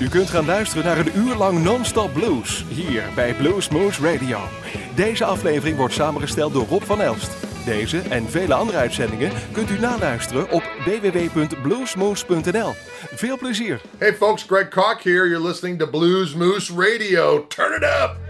U kunt gaan luisteren naar een uur lang non-stop blues hier bij Blues Moose Radio. Deze aflevering wordt samengesteld door Rob van Elst. Deze en vele andere uitzendingen kunt u naluisteren op www.bluesmoose.nl. Veel plezier! Hey folks, Greg Koch here. You're listening to Blues Moose Radio. Turn it up!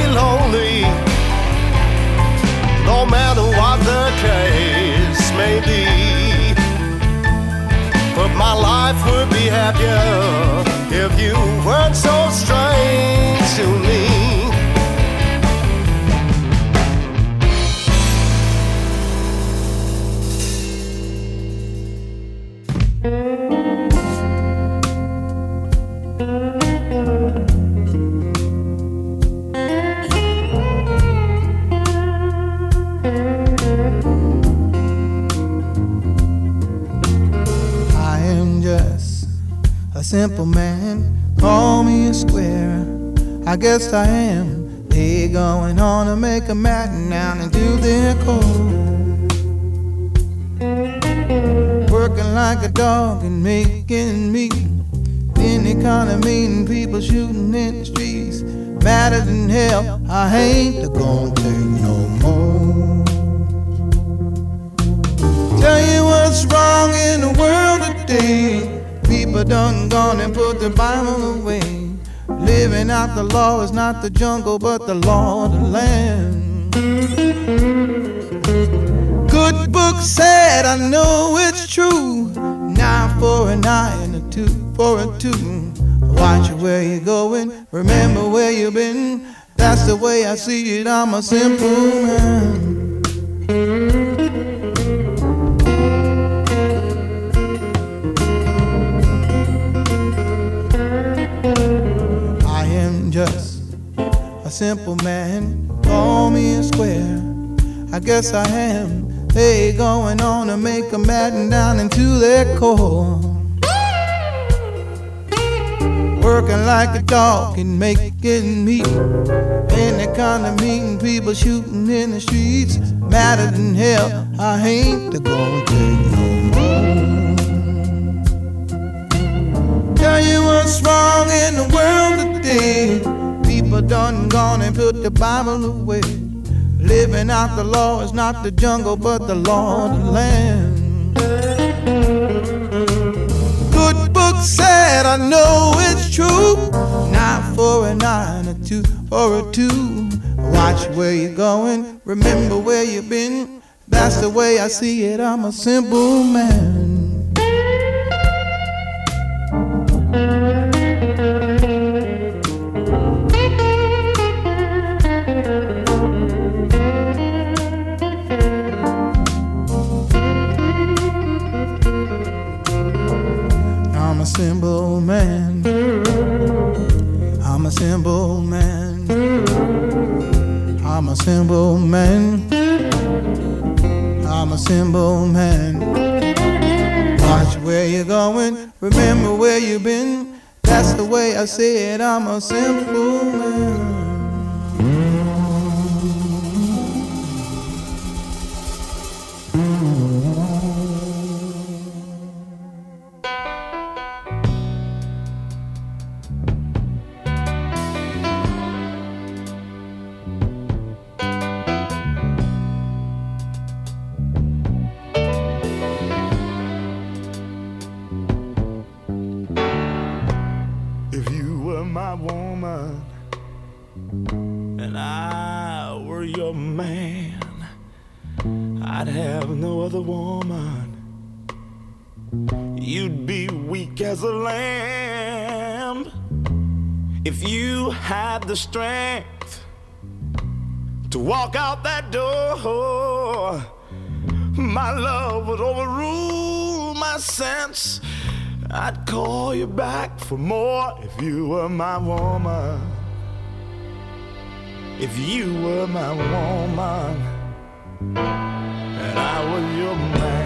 be lonely, no matter what the case may be. But my life would be happier if you weren't so strange to me. Simple man, call me a square. I guess I am. They going on to make a madden down into their core. Working like a dog and making meat. Any kind of meeting, people shooting in the streets. Madder than hell, I ain't gonna take no more. Tell you what's wrong in the world today. People done gone and put the Bible away. Living out the law is not the jungle, but the law of the land. Good book said, I know it's true. Nine for an eye and a two for a two. Watch where you're going, remember where you've been. That's the way I see it, I'm a simple man. Guess I am. They going on to make a madden down into their core. Working like a dog and making meat. Any kind of meeting, people shooting in the streets. Madder than hell, I ain't the gonna take no more. Tell you what's wrong in the world today. People done gone and put the Bible away. Living out the law is not the jungle, but the law of the land. Good book said, I know it's true. Nine for a nine, a two for a two. Watch where you're going, remember where you've been. That's the way I see it, I'm a simple man. The strength to walk out that door. My love would overrule my sense. I'd call you back for more if you were my woman. If you were my woman and I was your man.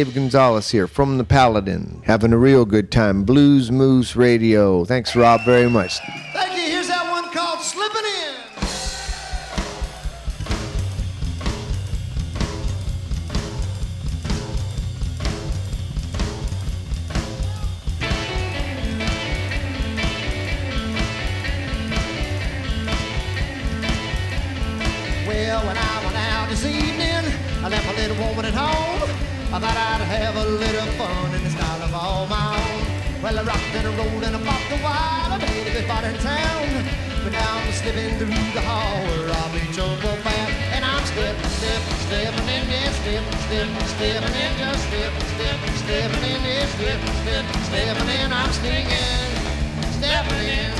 Dave Gonzalez here from the Paladin, having a real good time. Blues Moose Radio. Thanks, Rob, very much. Thought I'd have a little fun in the style of all my own. Well, I rocked and I rolled and I popped a while. I made everybody in town. But now I'm slipping through the hall where I'll be trouble bound. And I'm slipping, slipping, slipping in, yeah, slipping, slipping, slipping in, just slipping, slipping, slipping in, yeah, slipping, slipping, slipping in. I'm sneaking, stepping in,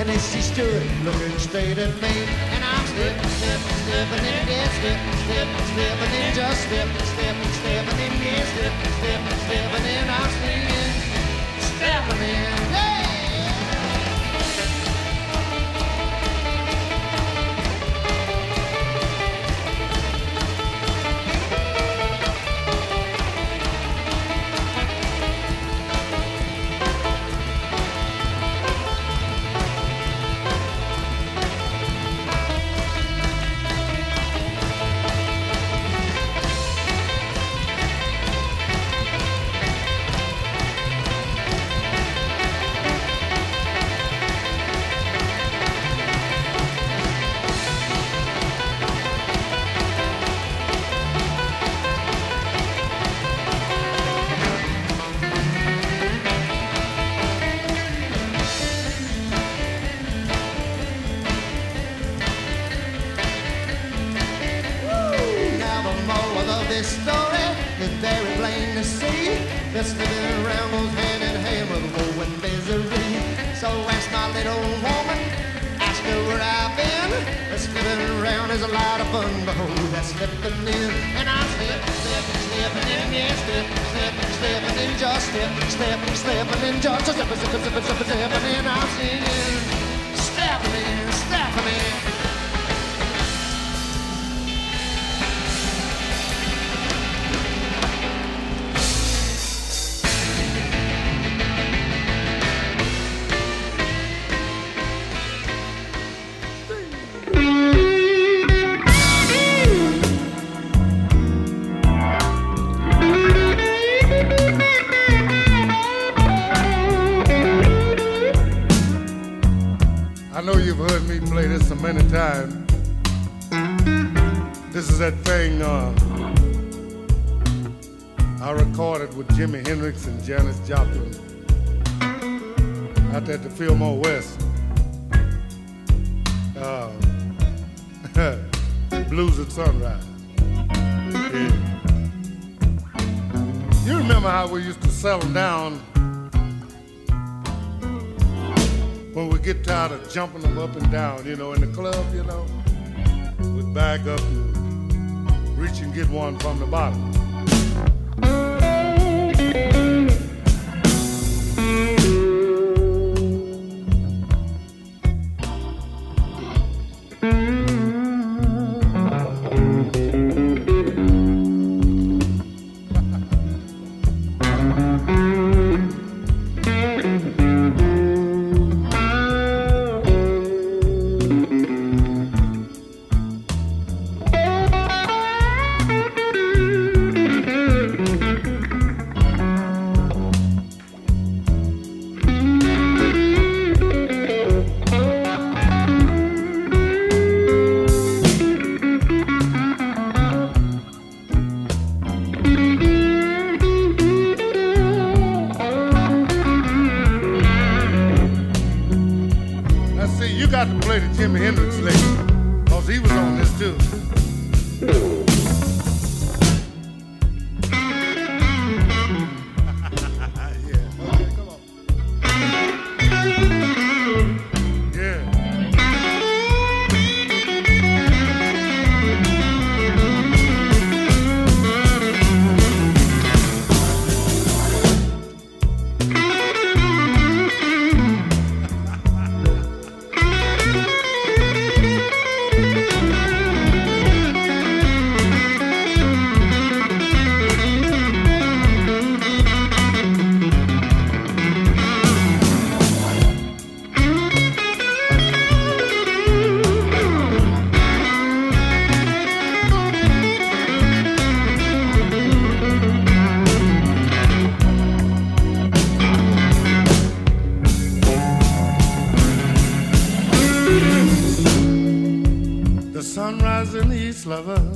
and there she stood, looking straight at me. And I'm slipping, slipping, slipping in, yeah, slipping, slipping, slipping in, just slipping, slipping, slipping in, yeah, slipping, slipping, slipping in. I'm jumping them up and down, you know, in the club, you know, we'd back up and reach and get one from the bottom. Lover.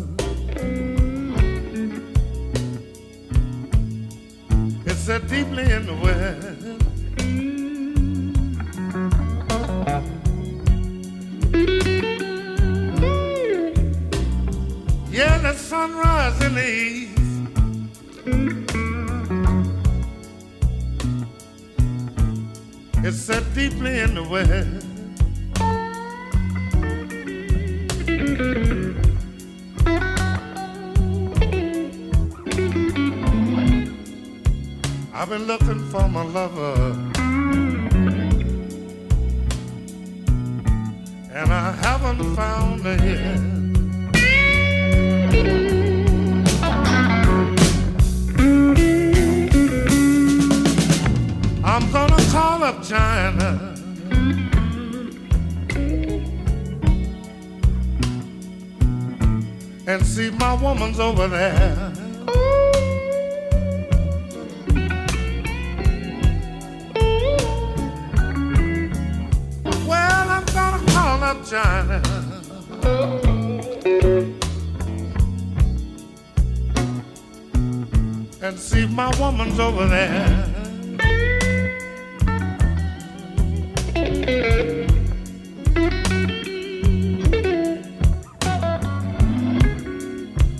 Woman's over there.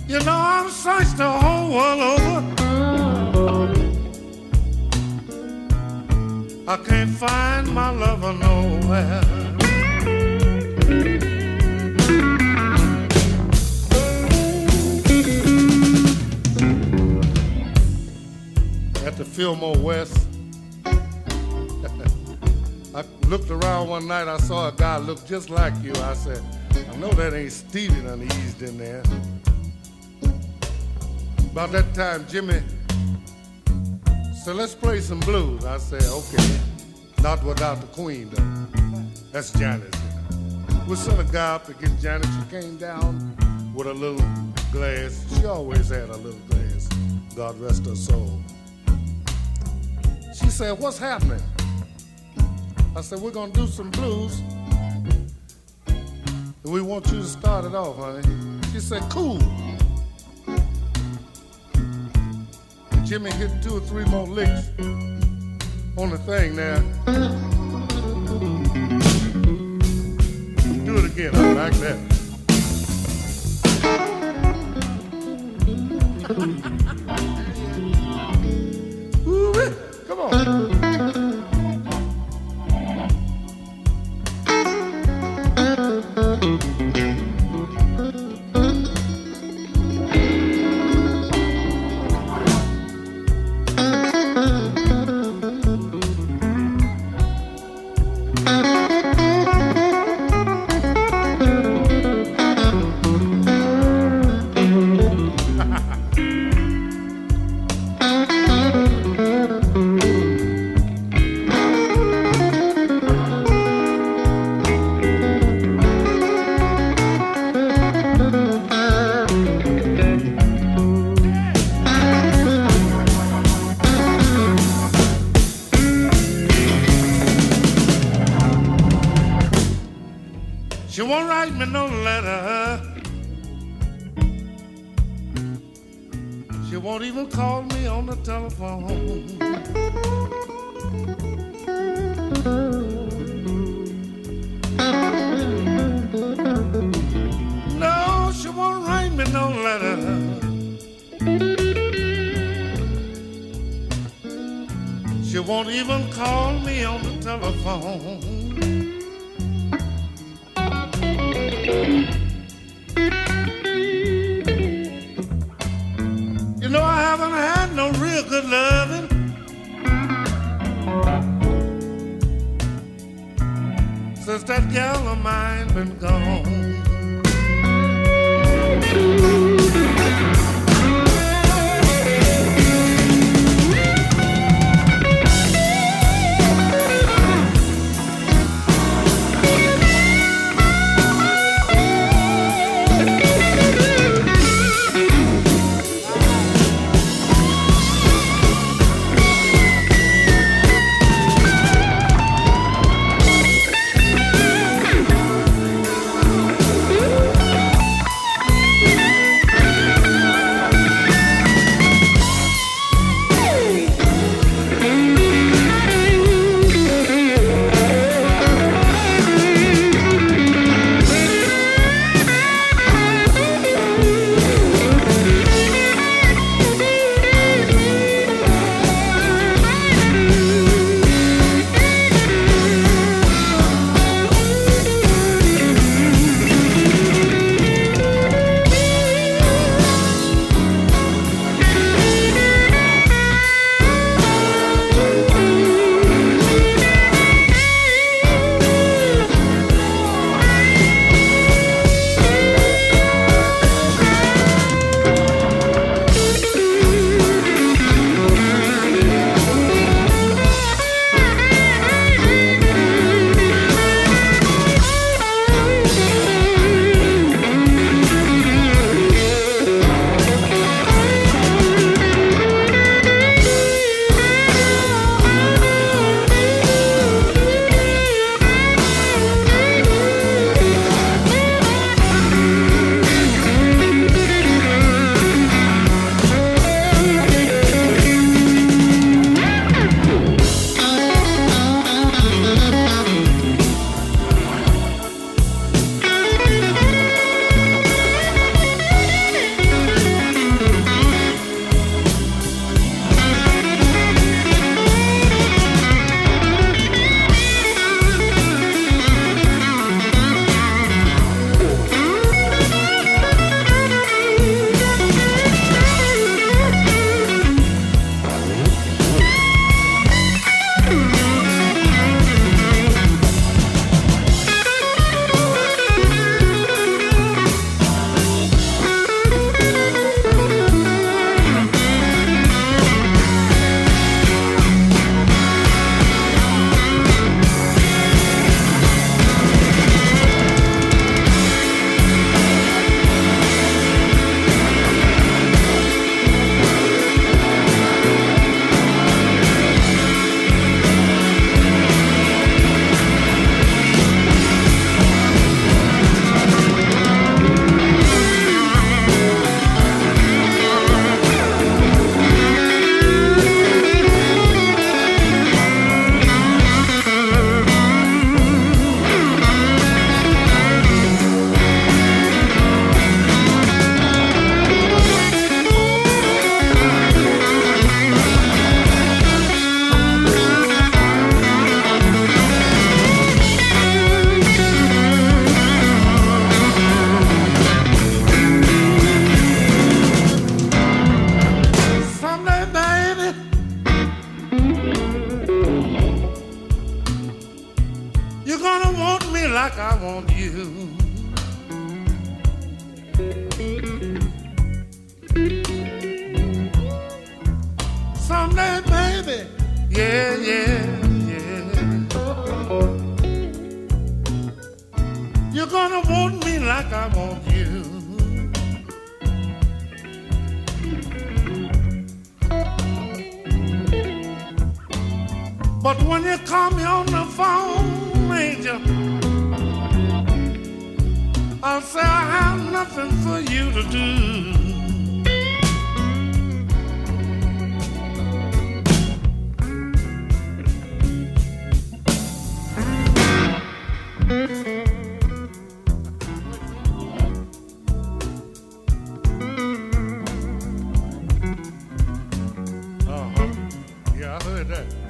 You know, I've searched the whole world over. I can't find my lover nowhere. At the Fillmore West, I looked around one night. I saw a guy look just like you. I said, I know that ain't Stevie done in there. About that time, Jimmy said, let's play some blues. I said, okay. Not without the queen, though. That's Janis. We sent a guy up to get. She came down with a little glass. She always had a little glass. God rest her soul. She said, what's happening? I said, we're going to do some blues. And we want you to start it off, honey. She said, cool. Jimmy hit two or three more licks on the thing there. Do it again, I like that. She won't call me on the telephone. No, she won't write me no letter. She won't even call me on the telephone. Yeah, I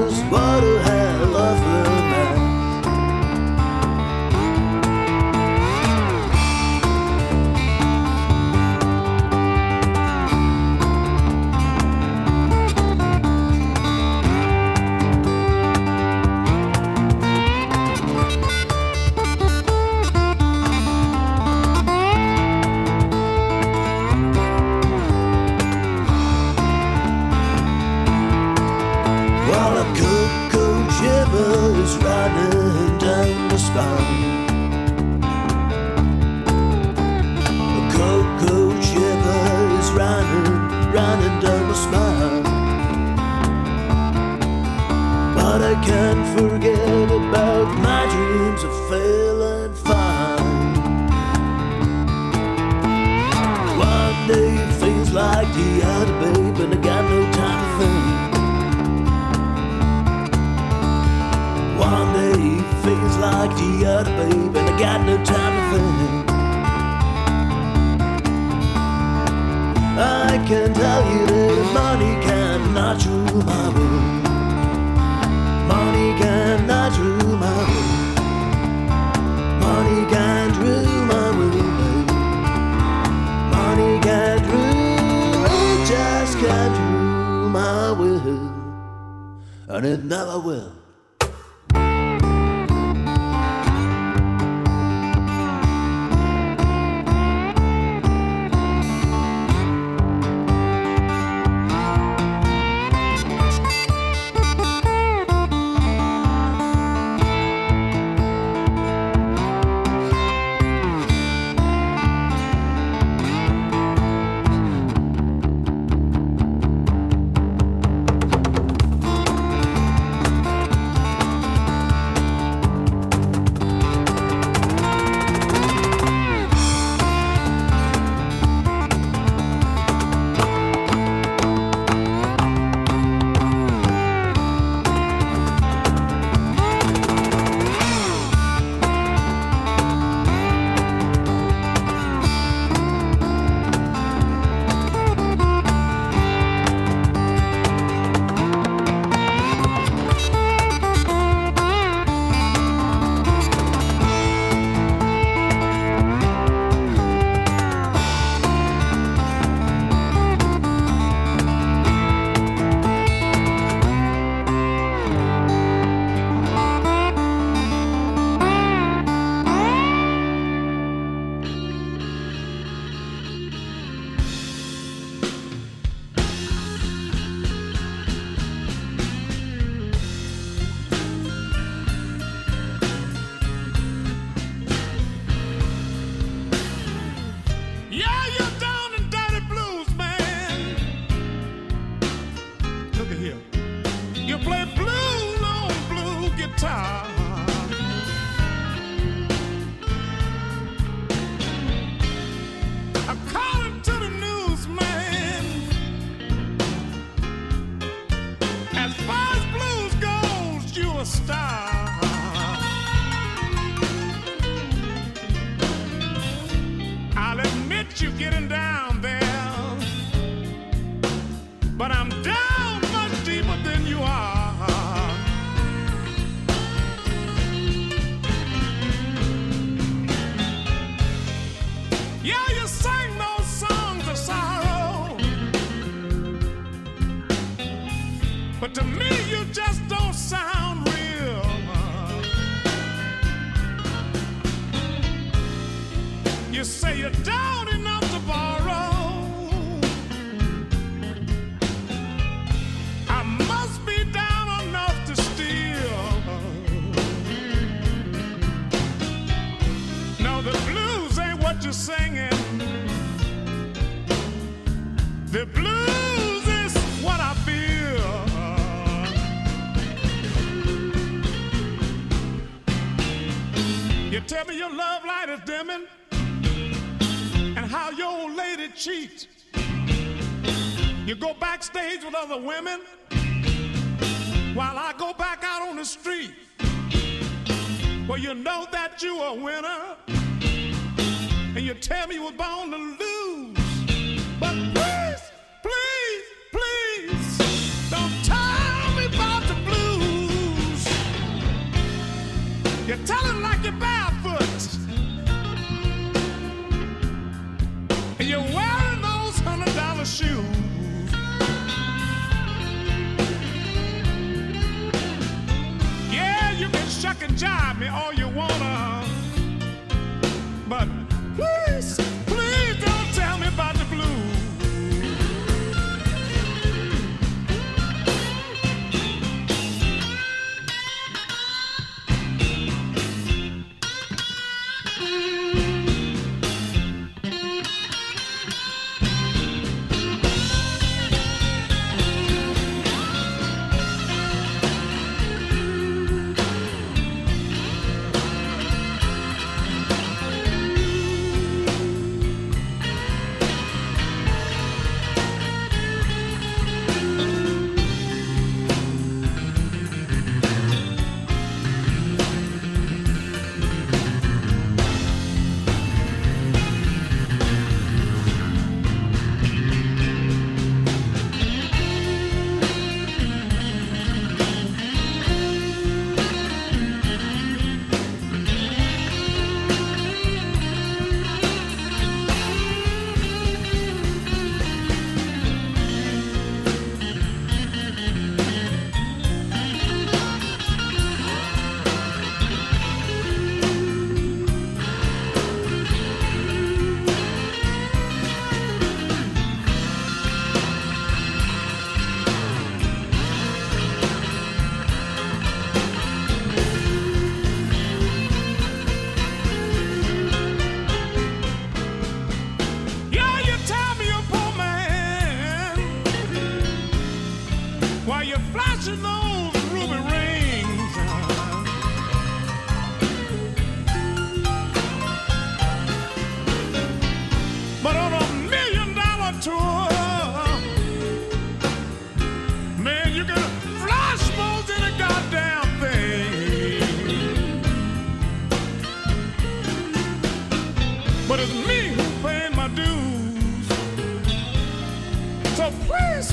was hell of a loved. 가 can tell you that money cannot rule my world. Money cannot rule my world. Money can't rule my world. Money can't rule, it just can't rule my world. And it never will. But to me, you just don't sound real. You say you're down enough to borrow. I must be down enough to steal. No, the blues ain't what you're singing. The blues. You tell me your love light is dimming and how your old lady cheats. You go backstage with other women while I go back out on the street. Well, you know that you are a winner and you tell me you were born to lose. But please, please, please don't tell me about the blues. You're telling lies. Jive me all you wanna. But please, please,